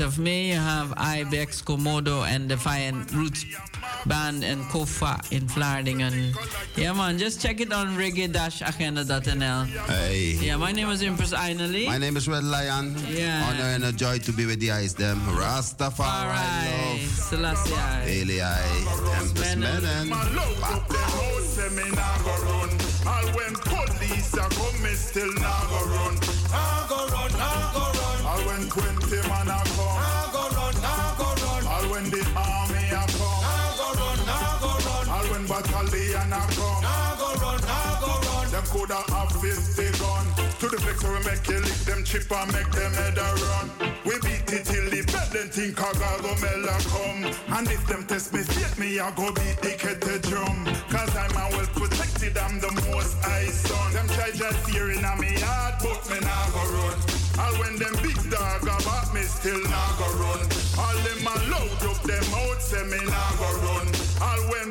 8th of May, you have Ibex, Komodo, and Defiant Roots Band and Kofa in Vlaardingen. Yeah, man, just check it on reggae-agenda.nl. Hey. Yeah, my name is Empress Ainali. My name is Red Lion. Yeah. Honor and a joy to be with the eyes, them. Rastafari Alright, love. Selassie. Eli Empress Menon. All when police are come, me still not go run. Nah go run, nah go run. All when twenty man are the army are come. Nah go run, nah go run. All when battalion are come. Nah go run, nah go run. Them coulda have 50 gun. To the flex we make you lick them chip and make them head a run. We beat it till the bed then think I go mela come. And if them test me fit me, I go beat the kettle drum. Cause I'm a well protected, I'm the most high son. Them try just fear in a me heart, but me nah go run. All when them big dog about me still nah go run. A load up them out, say me nah go run. All when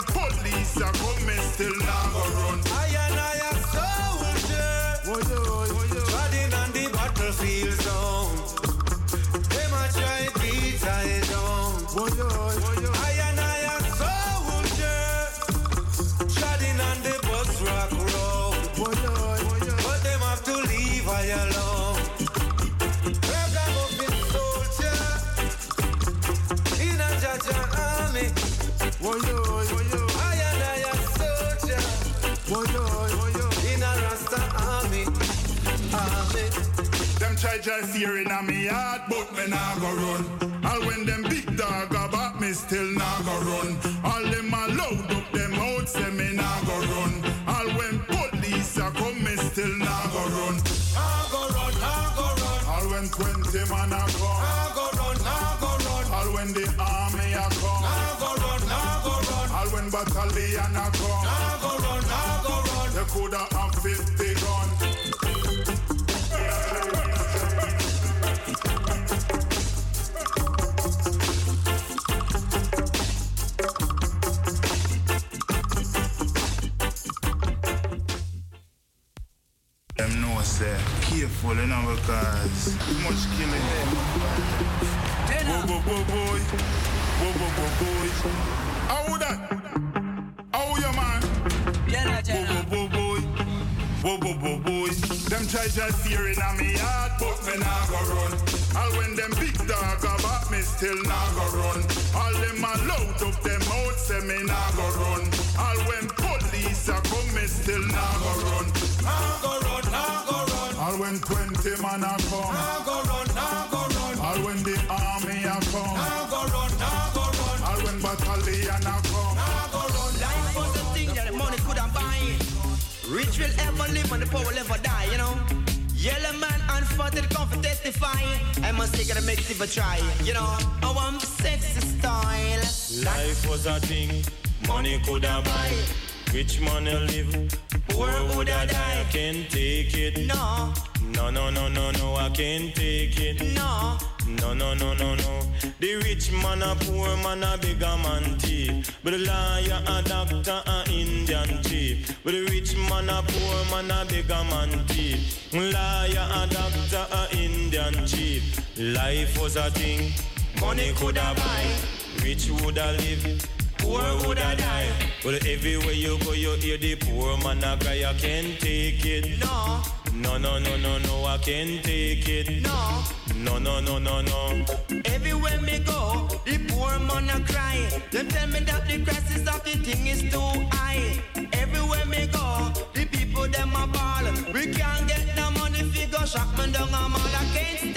Try try in a me heart, but me nah go run. All when them big dog about me still nah go run. All them a load up them out, say me nah go run. All when police a come, me still nah go run. Nah go run, nah go run. All when twenty man a come. Nah go run, nah go run. All when the army a come. Nah go run, nah go run. All when battalion a come. Nah go run, nah go run. They coulda Just fear a me heart, but me nah go run. All when them big dog about me, still nah go run. All them a load up them out, say me nah go run. All when police a come, me still nah go run. Nah go run, nah go run. All when 20 man a come. Nah go and the poor will ever die, you know. Yellow man father come for testify. I must take it and make it try, you know. I want sexy style. Life was a thing, money coulda buy. Rich a live, poor woulda die. I can't take it. No, No, no, no, no, no, I can't take it. no. No, no, no, no, no. The rich man a poor man a bigger man thief. But the liar a doctor a Indian chief. But the rich man a poor man a bigger man thief. Liar a doctor a Indian chief. Life was a thing, money coulda buy. Rich woulda live, poor woulda die. But everywhere you go, you hear the poor man a cry. I can't take it. No, No, no, no, no, no, I can't take it. no. No, no, no, no, no. Everywhere me go, the poor man a cry. Them tell me that the prices of the thing is too high. Everywhere me go, the people them a ball. We can't get no money figure shop me down a mall. I can't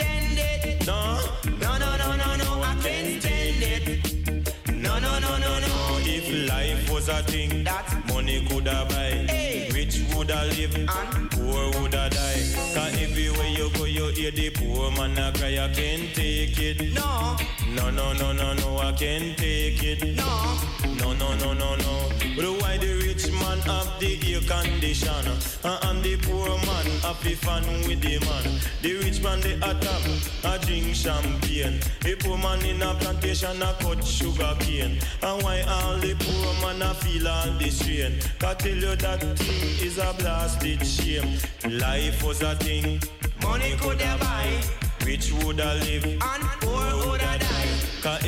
a thing, That's money coulda buy. Hey. Rich woulda live, And? poor woulda die. Cause everywhere you go, hear the poor man a cry. I can't take it. no, No, no, no, no, no, I can't take it. no. No, no, no, no, no. But why the rich man have the air condition and the poor man the fan with the man? The rich man they attack, a drink champagne. The poor man in a plantation a cut sugar cane. And why all the poor man a feel all this strain? Can tell you that thing is a blasted shame. Life was a thing, Money could have buy rich woulda live, and poor would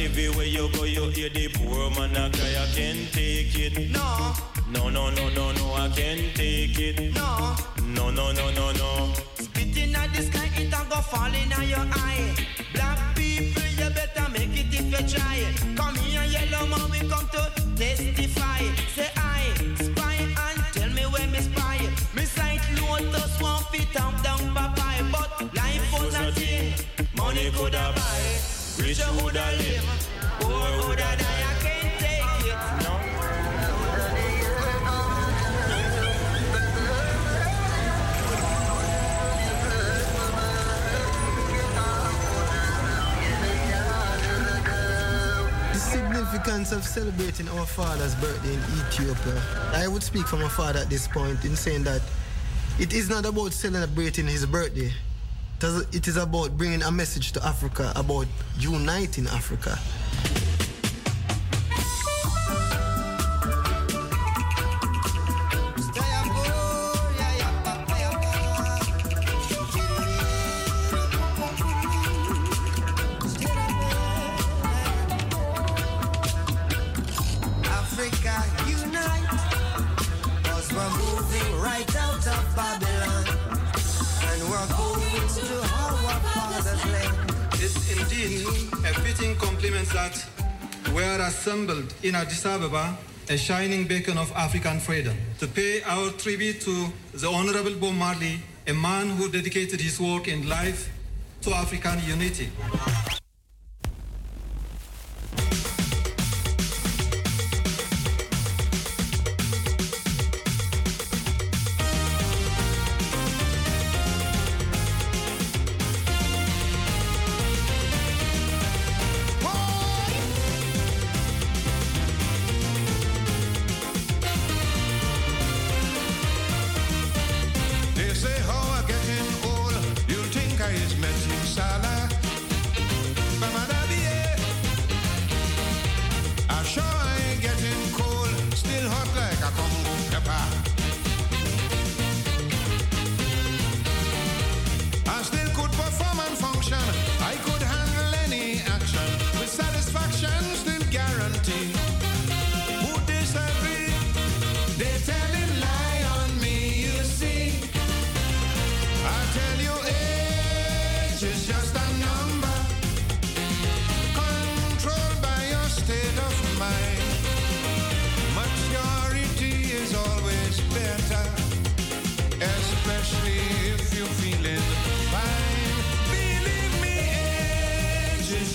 everywhere you go, you hear the poor man a cry. I can't take it. No. No, no, no, no, no, I can't take it. No. No, no, no, no, no. Spitting at the sky, it a go fall in your eye. Black people, you better make it if you try. Come here, yellow man, we come to testify. Say buy, richer would have live, poor would have die. I can't take it. No. The significance of celebrating our father's birthday in Ethiopia. I would speak for my father at this point in saying that it is not about celebrating his birthday. It is- about bringing a message to Africa about uniting. Africa assembled in Addis Ababa, a shining beacon of African freedom, to pay our tribute to the Honorable Bob Marley, a man who dedicated his work and life to African unity.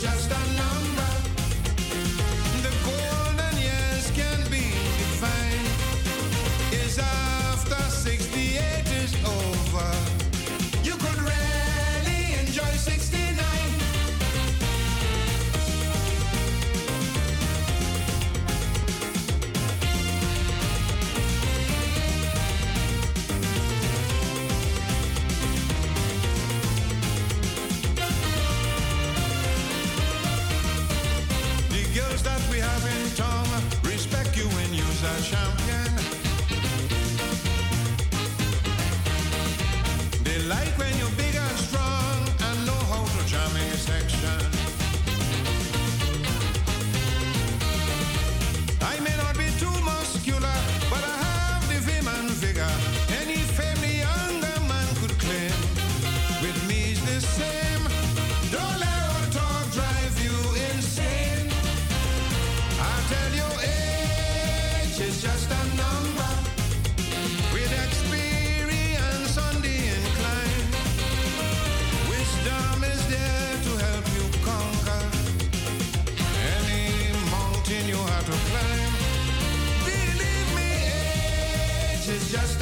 Just a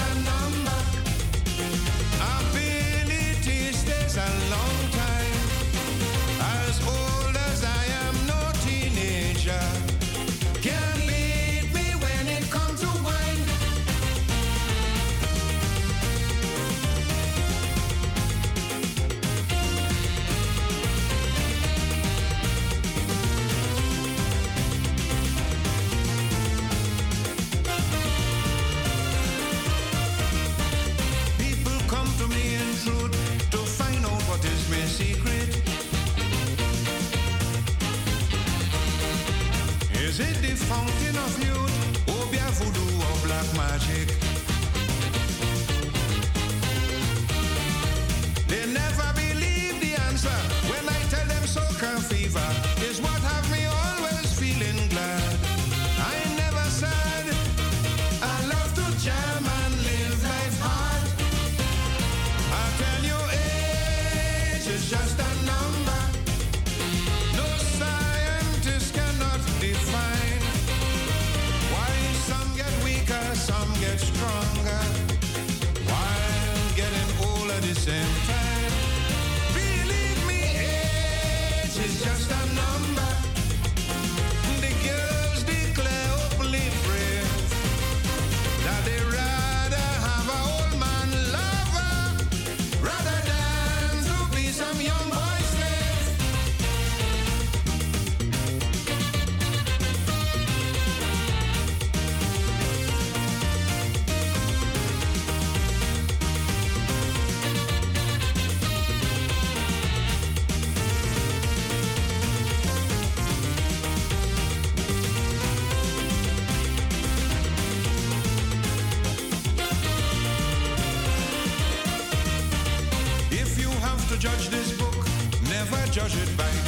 I'm judge it by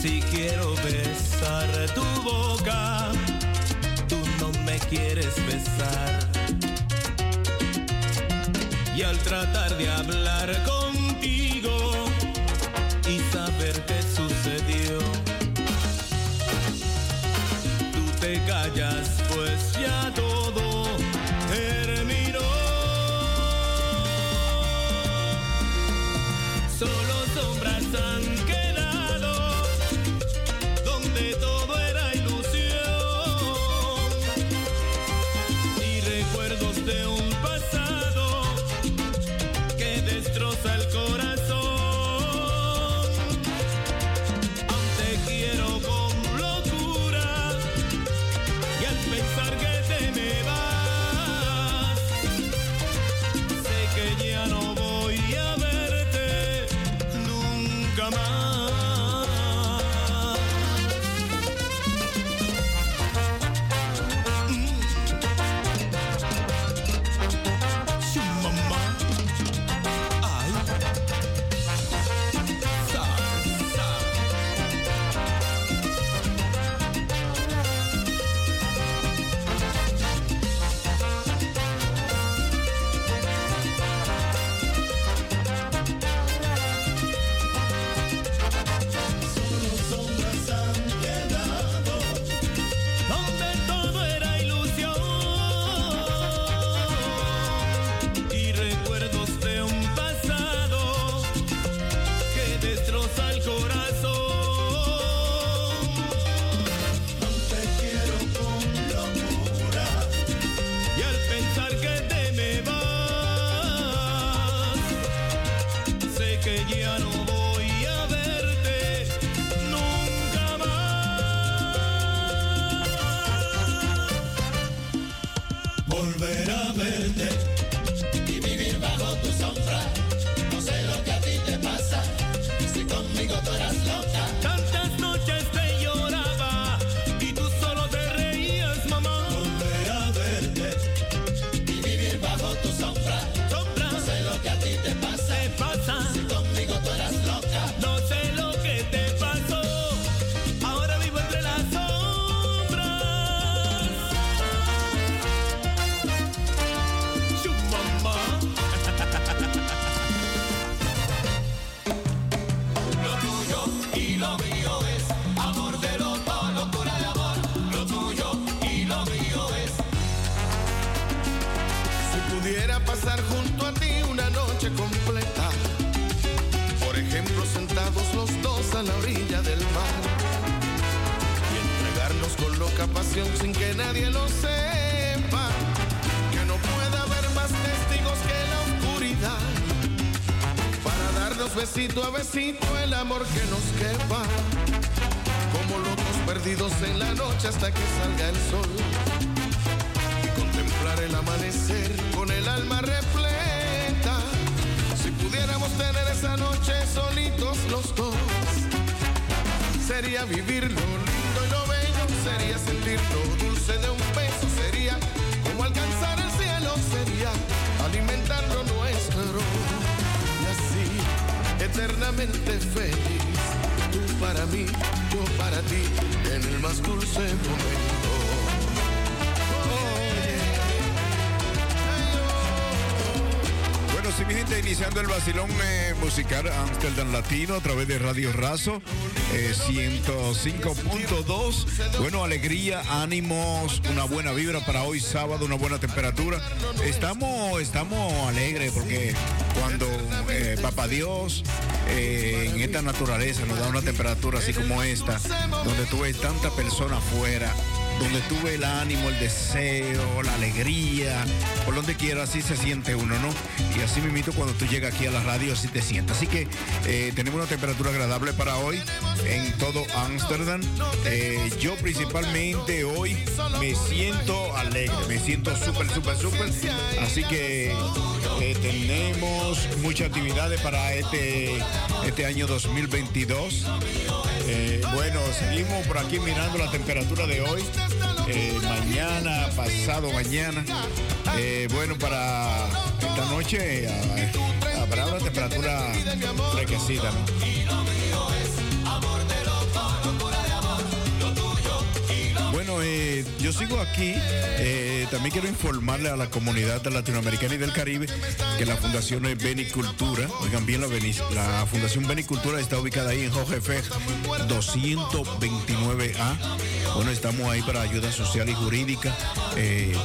Si quiero besar tu boca, tú no me quieres besar. Y al tratar de hablar con feliz. Tú para mí, yo para ti, en el más dulce momento. Sí, mi gente, iniciando el vacilón eh, musical Amsterdam Latino a través de Radio Razo eh, 105.2. Bueno, alegría, ánimos, una buena vibra para hoy sábado, una buena temperatura. Estamos, estamos alegres porque cuando eh, Papá Dios eh, en esta naturaleza nos da una temperatura así como esta, donde tú ves tanta persona afuera, donde tuve el ánimo, el deseo, la alegría, por donde quiera, así se siente uno, ¿no? Y así mismo cuando tú llegas aquí a la radio, así te sientes. Así que eh, tenemos una temperatura agradable para hoy en todo Ámsterdam. Eh, yo principalmente hoy me siento alegre, me siento súper, súper, súper. Así que eh, tenemos muchas actividades para este, este año 2022. Eh, bueno, seguimos por aquí mirando la temperatura de hoy. Eh, mañana, pasado mañana. Eh, bueno, para esta noche eh, habrá una temperatura fresquecita. ¿no? Eh, yo sigo aquí. eh, también quiero informarle a la comunidad latinoamericana y del Caribe que la Fundación Benicultura, oigan bien, la, Beni- la Fundación Benicultura está ubicada ahí en Jorge Fe 229A. Bueno, estamos ahí para ayuda social y jurídica. eh,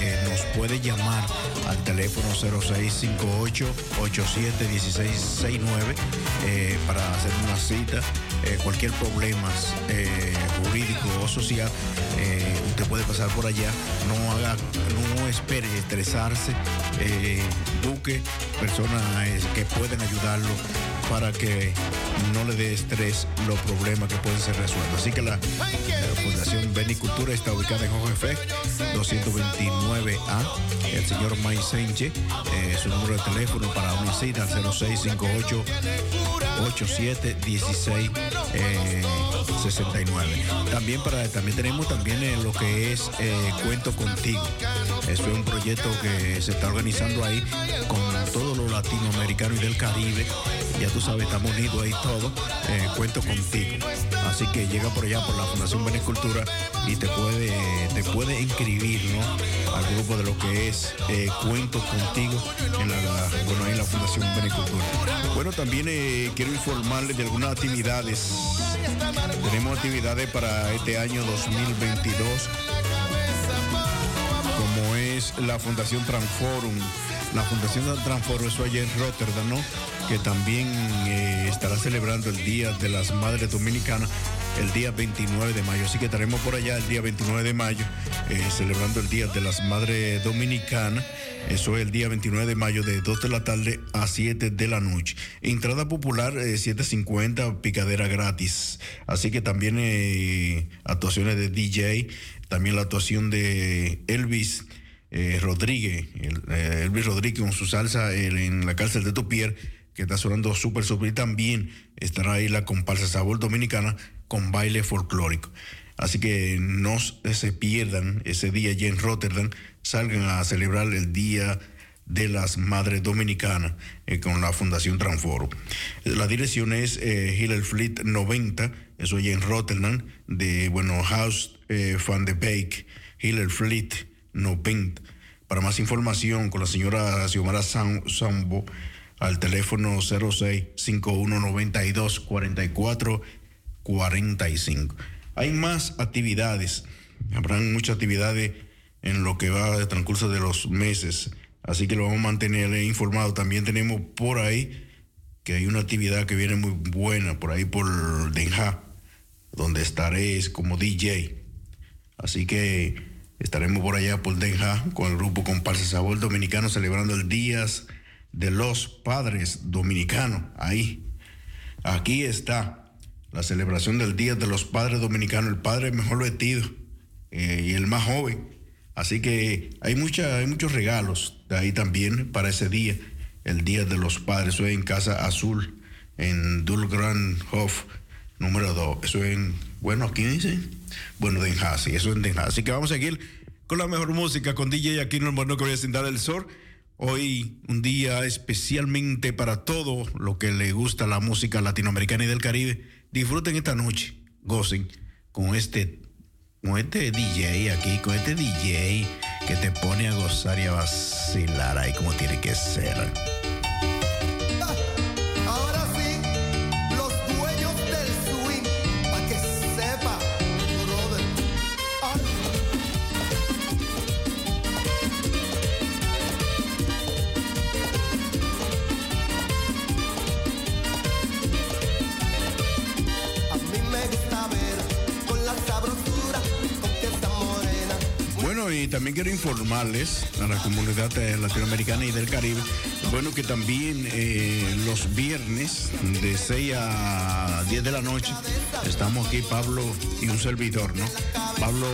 eh, nos puede llamar al teléfono 0658-871669 eh, para hacer una cita. Eh, cualquier problema eh, jurídico o social, usted puede pasar por allá. No haga, no espere estresarse, busque personas que pueden ayudarlo para que no le dé estrés los problemas que pueden ser resueltos. Así que la Fundación Benicultura está ubicada en Jorge 229. 9A, el señor Mike eh, su número de teléfono para una cita al 0658 87 16 eh, 69. También para también tenemos también eh, lo que es eh, Cuento contigo. Eso es un proyecto que se está organizando ahí con todos los latinoamericanos y del Caribe. Ya tú sabes, estamos unidos ahí todos. Eh, cuento contigo. Así que llega por allá por la Fundación Benecultura y te puede, te puede inscribir ¿no? al grupo de lo que es eh, Cuento Contigo en la, bueno, en la Fundación Benecultura. Bueno, también eh, quiero informarles de algunas actividades. Tenemos actividades para este año 2022 como es la Fundación Transforum. La Fundación Transforum, eso allá en Rotterdam, ¿no? Que también eh, estará celebrando el Día de las Madres Dominicanas el día 29 de mayo. Así que estaremos por allá el día 29 de mayo eh, celebrando el Día de las Madres Dominicanas. Eso es el día 29 de mayo de 2 de la tarde a 7 de la noche. Entrada popular eh, 7.50, picadera gratis. Así que también eh, actuaciones de DJ, también la actuación de Elvis eh, Rodríguez, el- eh, Elvis Rodríguez con su salsa eh, en la cárcel de Tupier, que está sonando súper, súper. Y también estará ahí la comparsa Sabor Dominicana con baile folclórico. Así que no se pierdan ese día allí en Rotterdam, salgan a celebrar el Día de las Madres Dominicanas eh, con la Fundación Transforo. La dirección es eh, Hiller Fleet 90, eso allí en Rotterdam, de bueno, House eh, van de Beek, Hiller Fleet 90. Para más información con la señora Xiomara Sam- Sambo al teléfono 06 5192 44 45. Hay más actividades, habrán muchas actividades en lo que va de transcurso de los meses, así que lo vamos a mantener informado. También tenemos por ahí que hay una actividad que viene muy buena, por ahí por Den Haag, donde estaré como DJ. Así que estaremos por allá por Den Haag con el grupo Comparsa Sabor Dominicano celebrando el Día de los Padres Dominicanos. Ahí, aquí está la celebración del Día de los Padres Dominicanos, el padre mejor vestido eh, y el más joven. Así que hay, mucha, hay muchos regalos ahí también para ese día, el Día de los Padres. Eso es en Casa Azul, en Dulgranhof número 2. Eso es en, bueno, aquí dice, bueno, Den Haag, sí, eso es en Den Haag. Así que vamos a seguir con la mejor música, con DJ aquí en el Mono que voy a el sol. Hoy un día especialmente para todo lo que le gusta la música latinoamericana y del Caribe. Disfruten esta noche, gocen con este, con este DJ aquí, con este DJ que te pone a gozar y a vacilar ahí como tiene que ser. Y también quiero informarles a la comunidad eh, latinoamericana y del Caribe, bueno, que también eh, los viernes de 6 a 10 de la noche estamos aquí, Pablo y un servidor, ¿no? Pablo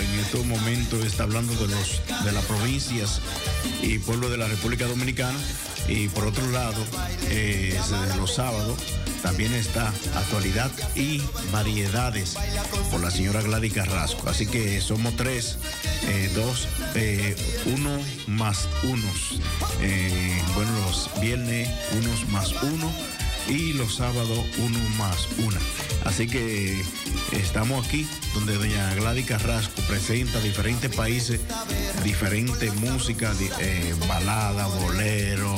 en estos momentos está hablando de, los, de las provincias y pueblos de la República Dominicana y por otro lado, eh, los sábados también está actualidad y variedades por la señora Gladys Carrasco. Así que somos tres, eh, dos, eh, uno más unos. Eh, bueno, los viernes unos más uno y los sábados uno más una. Así que estamos aquí donde doña Gladys Carrasco presenta diferentes países, diferentes música, eh, balada, bolero,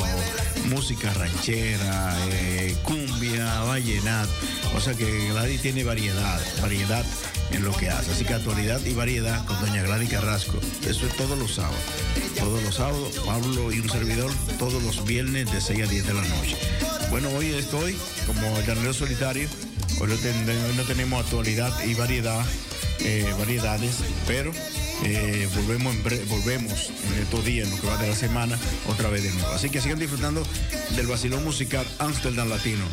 música ranchera, eh, cumbia, vallenato. O sea que Gladys tiene variedad, variedad en lo que hace. Así que actualidad y variedad con doña Gladys Carrasco. Eso es todos los sábados. Todos los sábados, Pablo y un servidor, todos los viernes de 6 a 10 de la noche. Bueno, hoy estoy como llanero solitario. Hoy no, tenemos actualidad y variedad, eh, variedades, pero eh, volvemos, en bre- volvemos en estos días, en lo que va de la semana, otra vez de nuevo. Así que sigan disfrutando del vacilón musical Amsterdam Latino.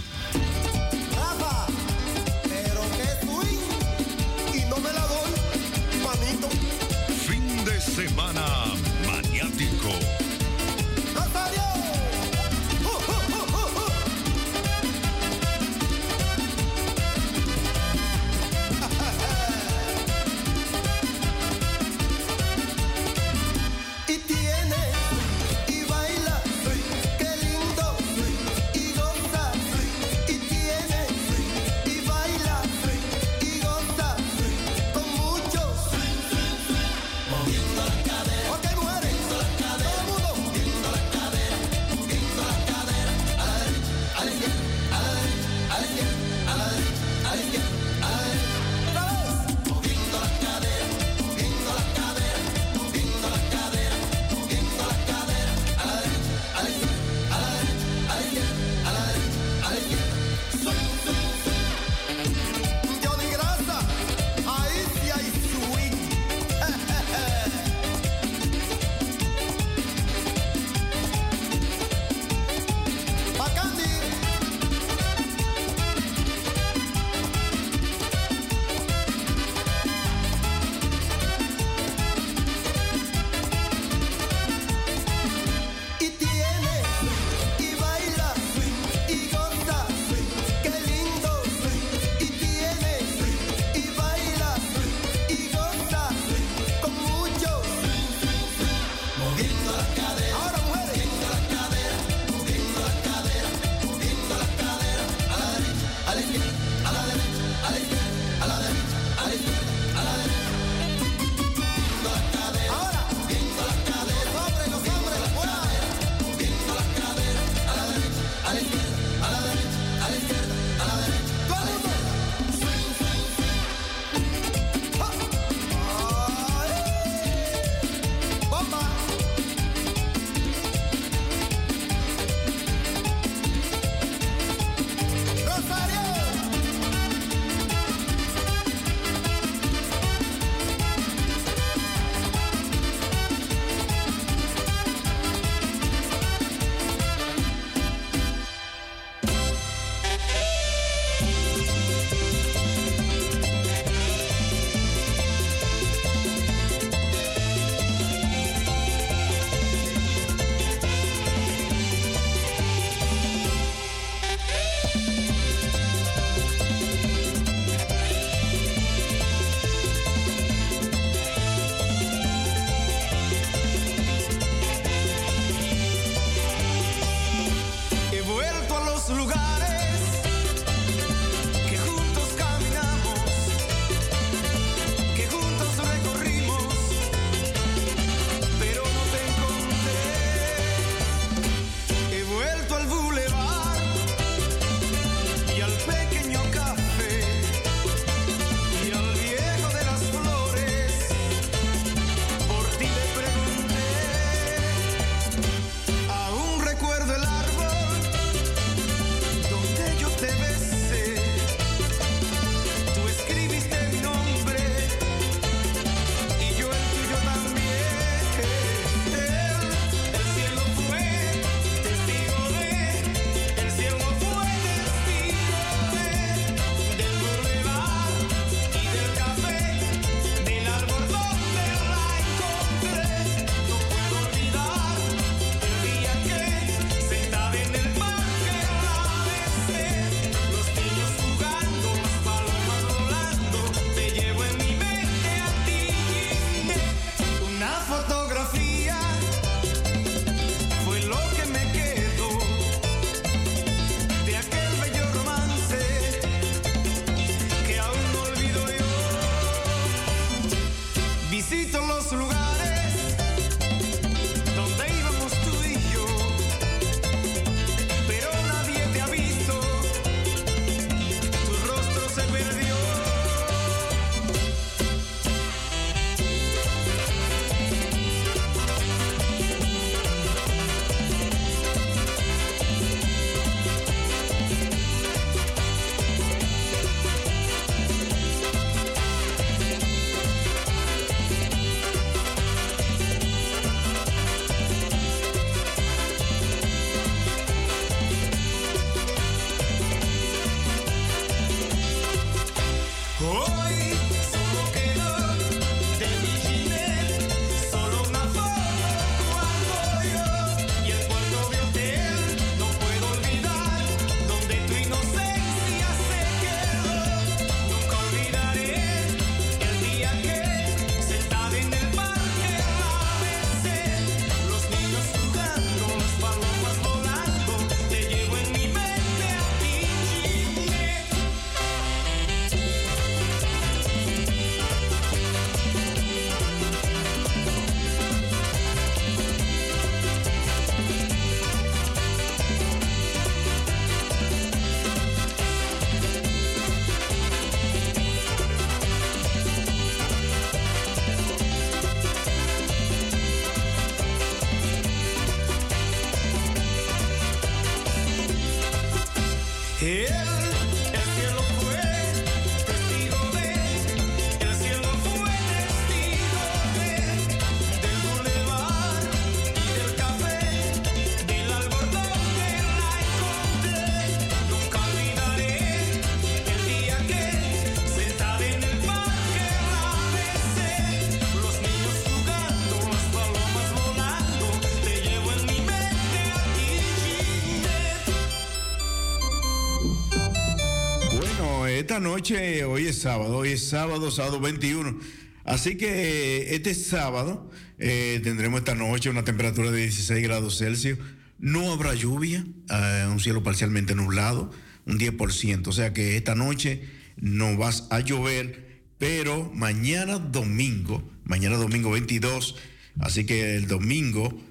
Esta noche, hoy es sábado, hoy es sábado, sábado 21. Así que eh, este sábado eh, tendremos esta noche una temperatura de 16 grados Celsius. No habrá lluvia, eh, un cielo parcialmente nublado, un 10%. O sea que esta noche no vas a llover, pero mañana domingo, mañana domingo 22, así que el domingo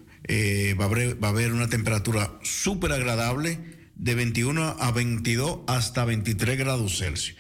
va, a haber, va a haber una temperatura súper agradable de 21 a 22 hasta 23 grados Celsius,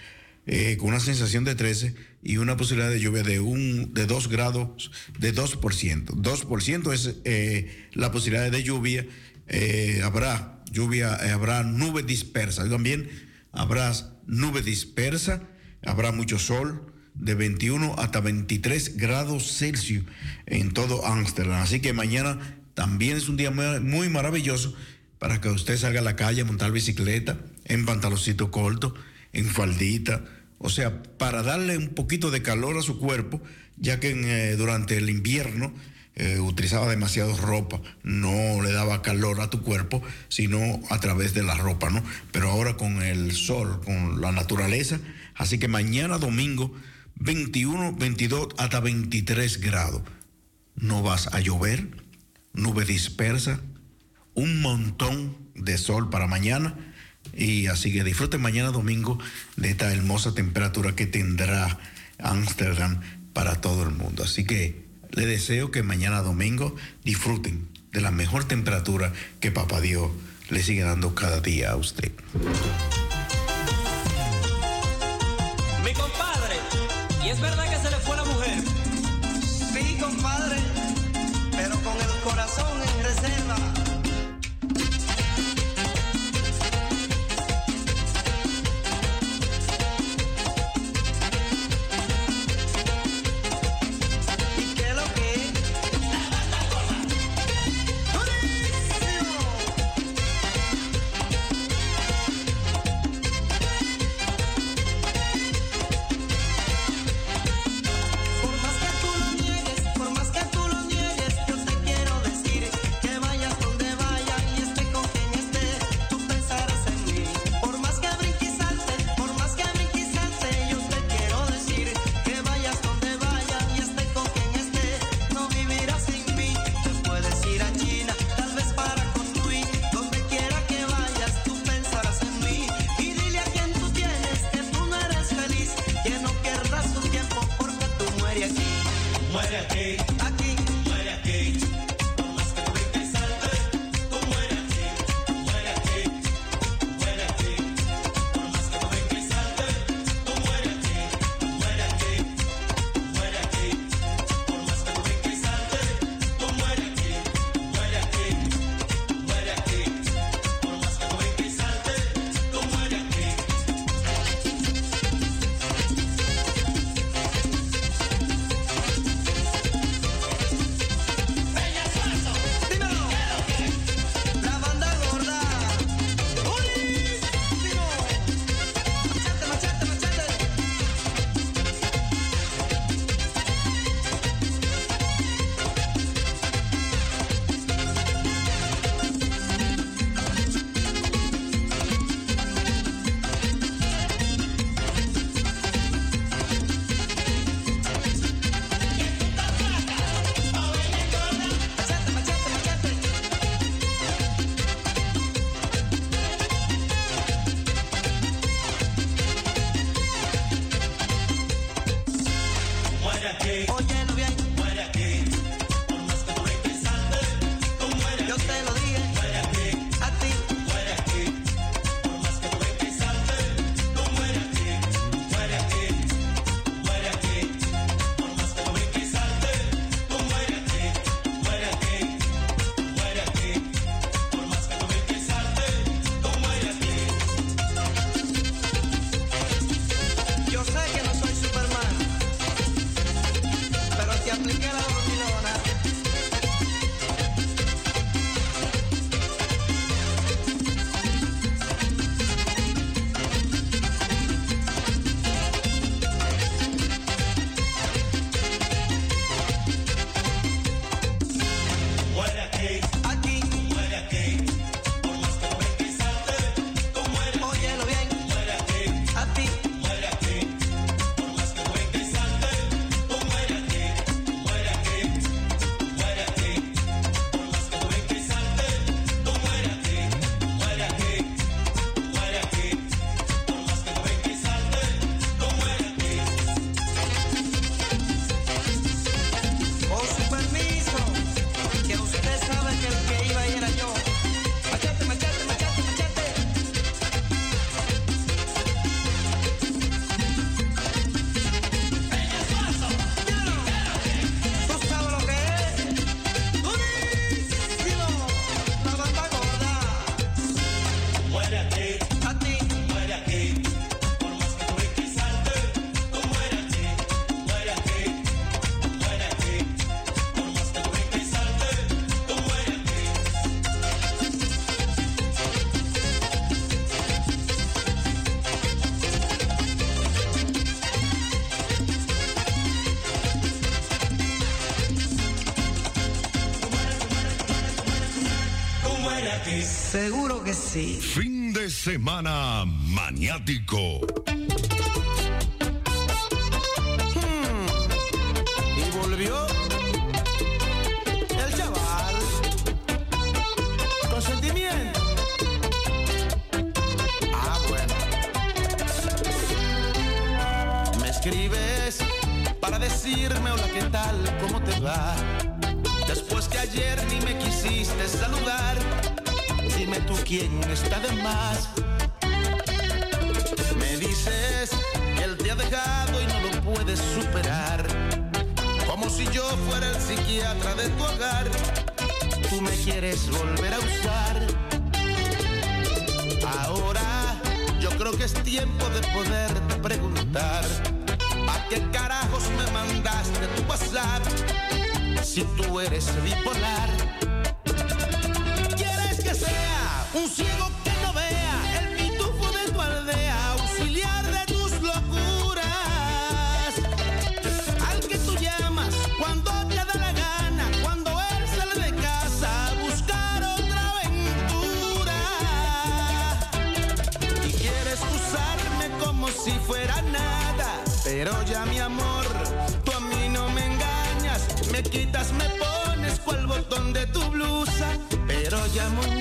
eh, con una sensación de 13 y una posibilidad de lluvia de, un, de 2 grados, de 2%. 2% es eh, la posibilidad de lluvia. eh, habrá lluvia, habrá nube dispersa. También habrá nube dispersa, habrá mucho sol de 21 hasta 23 grados Celsius en todo Ámsterdam. Así que mañana también es un día muy maravilloso para que usted salga a la calle a montar bicicleta en pantaloncito corto, en faldita, o sea, para darle un poquito de calor a su cuerpo, ya que eh, durante el invierno eh, utilizaba demasiado ropa, no le daba calor a tu cuerpo, sino a través de la ropa, ¿no? Pero ahora con el sol, con la naturaleza, así que mañana domingo 21, 22 hasta 23 grados. No vas a llover, nube dispersa, un montón de sol para mañana. Y así que disfruten mañana domingo de esta hermosa temperatura que tendrá Ámsterdam para todo el mundo. Así que le deseo que mañana domingo disfruten de la mejor temperatura que Papá Dios le sigue dando cada día a usted. Mi compadre, y es verdad que se le Fin de semana maniático. si tú eres bipolar. ¿Quieres que sea un ciego que no vea el pitufo de tu aldea, auxiliar de tus locuras? Al que tú llamas cuando te da la gana, cuando él sale de casa a buscar otra aventura. Y quieres usarme como si fuera nada, pero ya mi amor gritas me pones cual botón de tu blusa, pero ya muy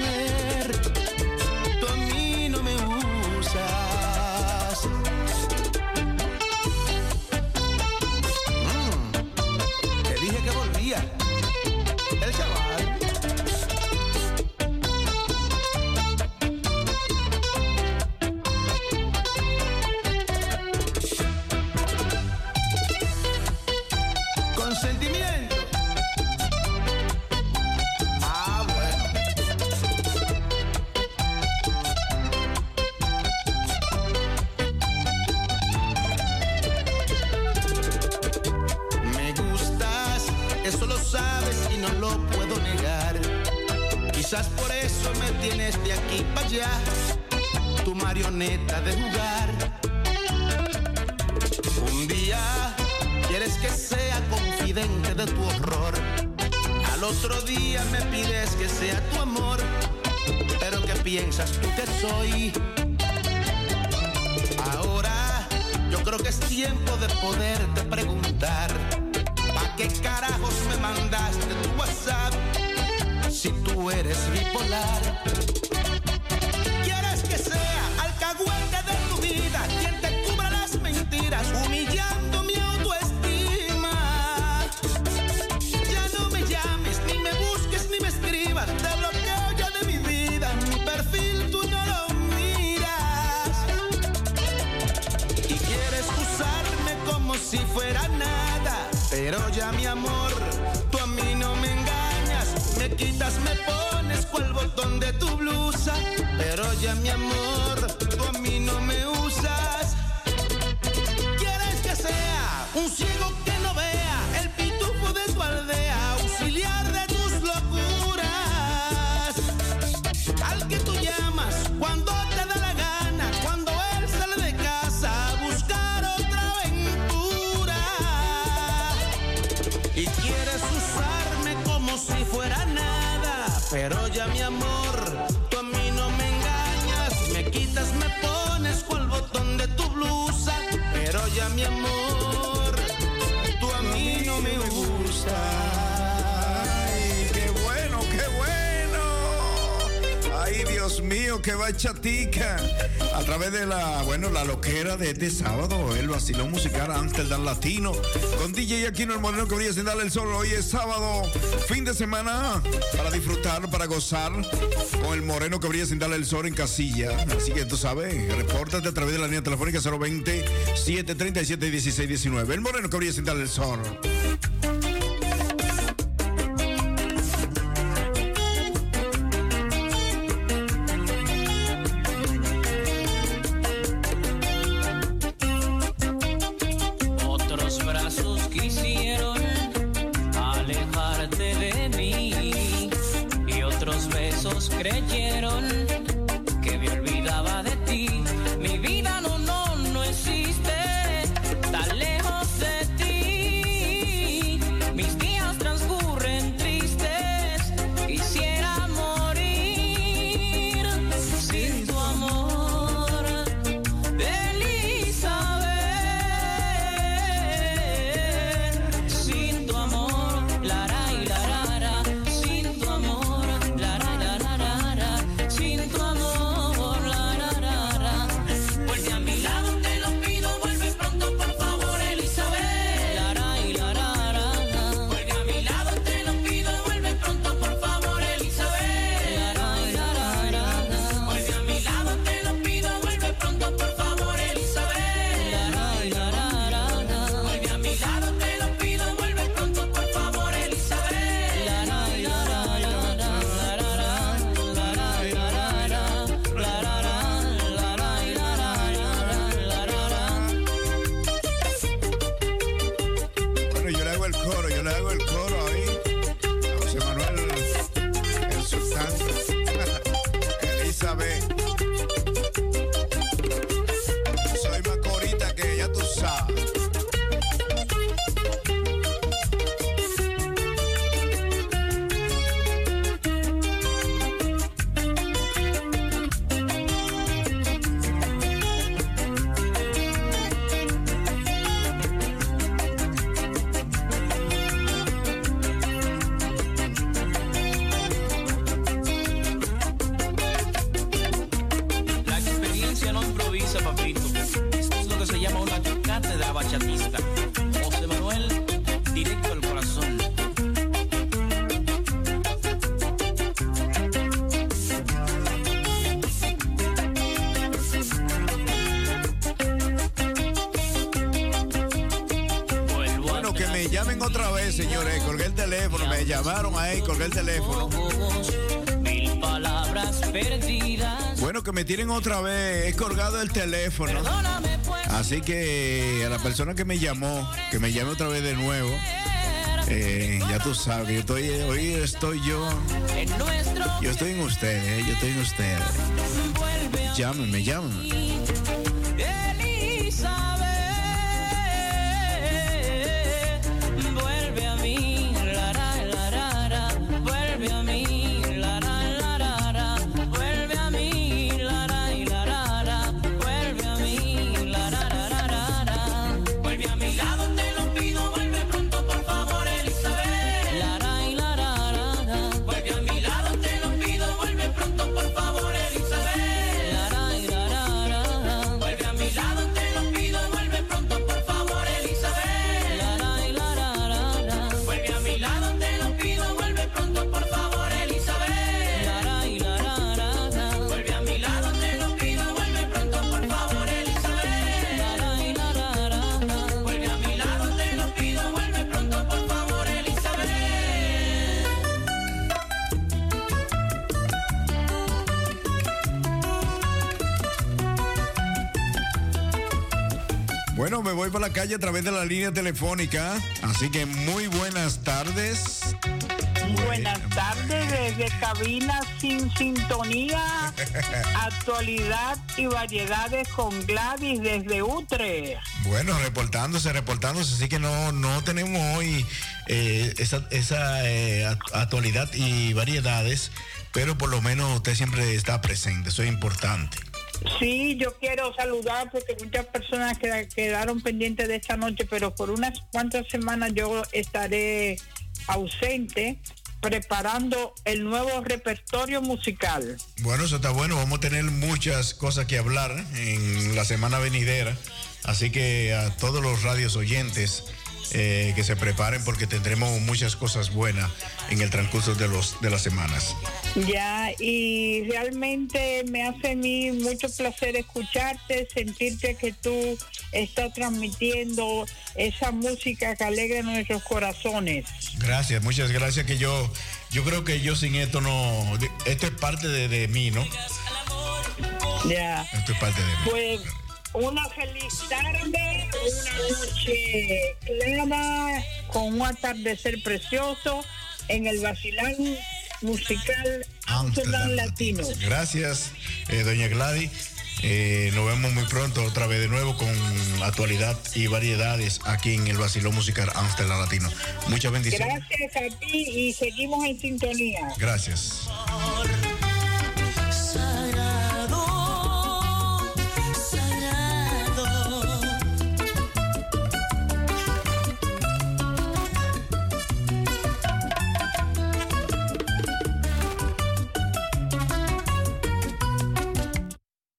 la loquera de este sábado, el vacilón musical Amsterdam Latino, con DJ Aquino el Moreno que brilla sin darle el sol. Hoy es sábado, fin de semana, para disfrutar, para gozar, con el Moreno que brilla sin darle el sol en casilla. Así que tú sabes, repórtate a través de la línea telefónica 020 737 1619. El Moreno que brilla sin darle el sol. Esto es lo que se llama una cátedra bachatista. José Manuel, directo al corazón. Bueno, que me llamen otra vez, señores. Colgué el teléfono, me llamaron ahí, colgué el teléfono. Mil palabras perdidas. Bueno, que me tienen otra vez, he colgado el teléfono. Pues. Así que a la persona que me llamó, que me llame otra vez de nuevo. eh, ya tú sabes, yo estoy, hoy estoy yo. Yo estoy en ustedes, yo estoy en ustedes. Llámenme, llámenme. Voy por la calle a través de la línea telefónica. Así que muy buenas tardes. Buenas tardes desde cabina sin sintonía, actualidad y variedades con Gladys desde Utrecht. Bueno, reportándose, reportándose, así que no, no tenemos hoy eh, esa, esa, eh, act- actualidad y variedades, pero por lo menos usted siempre está presente, eso es importante. Sí, yo quiero saludar porque muchas personas queda- quedaron pendientes de esta noche, pero por unas cuantas semanas yo estaré ausente preparando el nuevo repertorio musical. Bueno, eso está bueno, vamos a tener muchas cosas que hablar en la semana venidera, así que a todos los radios oyentes eh, que se preparen porque tendremos muchas cosas buenas en el transcurso de, los, de las semanas. Ya, y realmente me hace a mí mucho placer escucharte, sentirte que tú estás transmitiendo esa música que alegra nuestros corazones. Gracias, muchas gracias que yo, yo creo que yo sin esto no, esto es parte de, de mí, ¿no? Ya. Esto es parte de mí. Pues una feliz tarde, una noche clara, con un atardecer precioso en el vacilán musical Amsterdam Latino. Gracias, eh, doña Gladys. Eh, nos vemos muy pronto otra vez de nuevo con actualidad y variedades aquí en el Basilón Musical Amsterdam Latino. Muchas bendiciones. Gracias a ti y seguimos en sintonía. Gracias.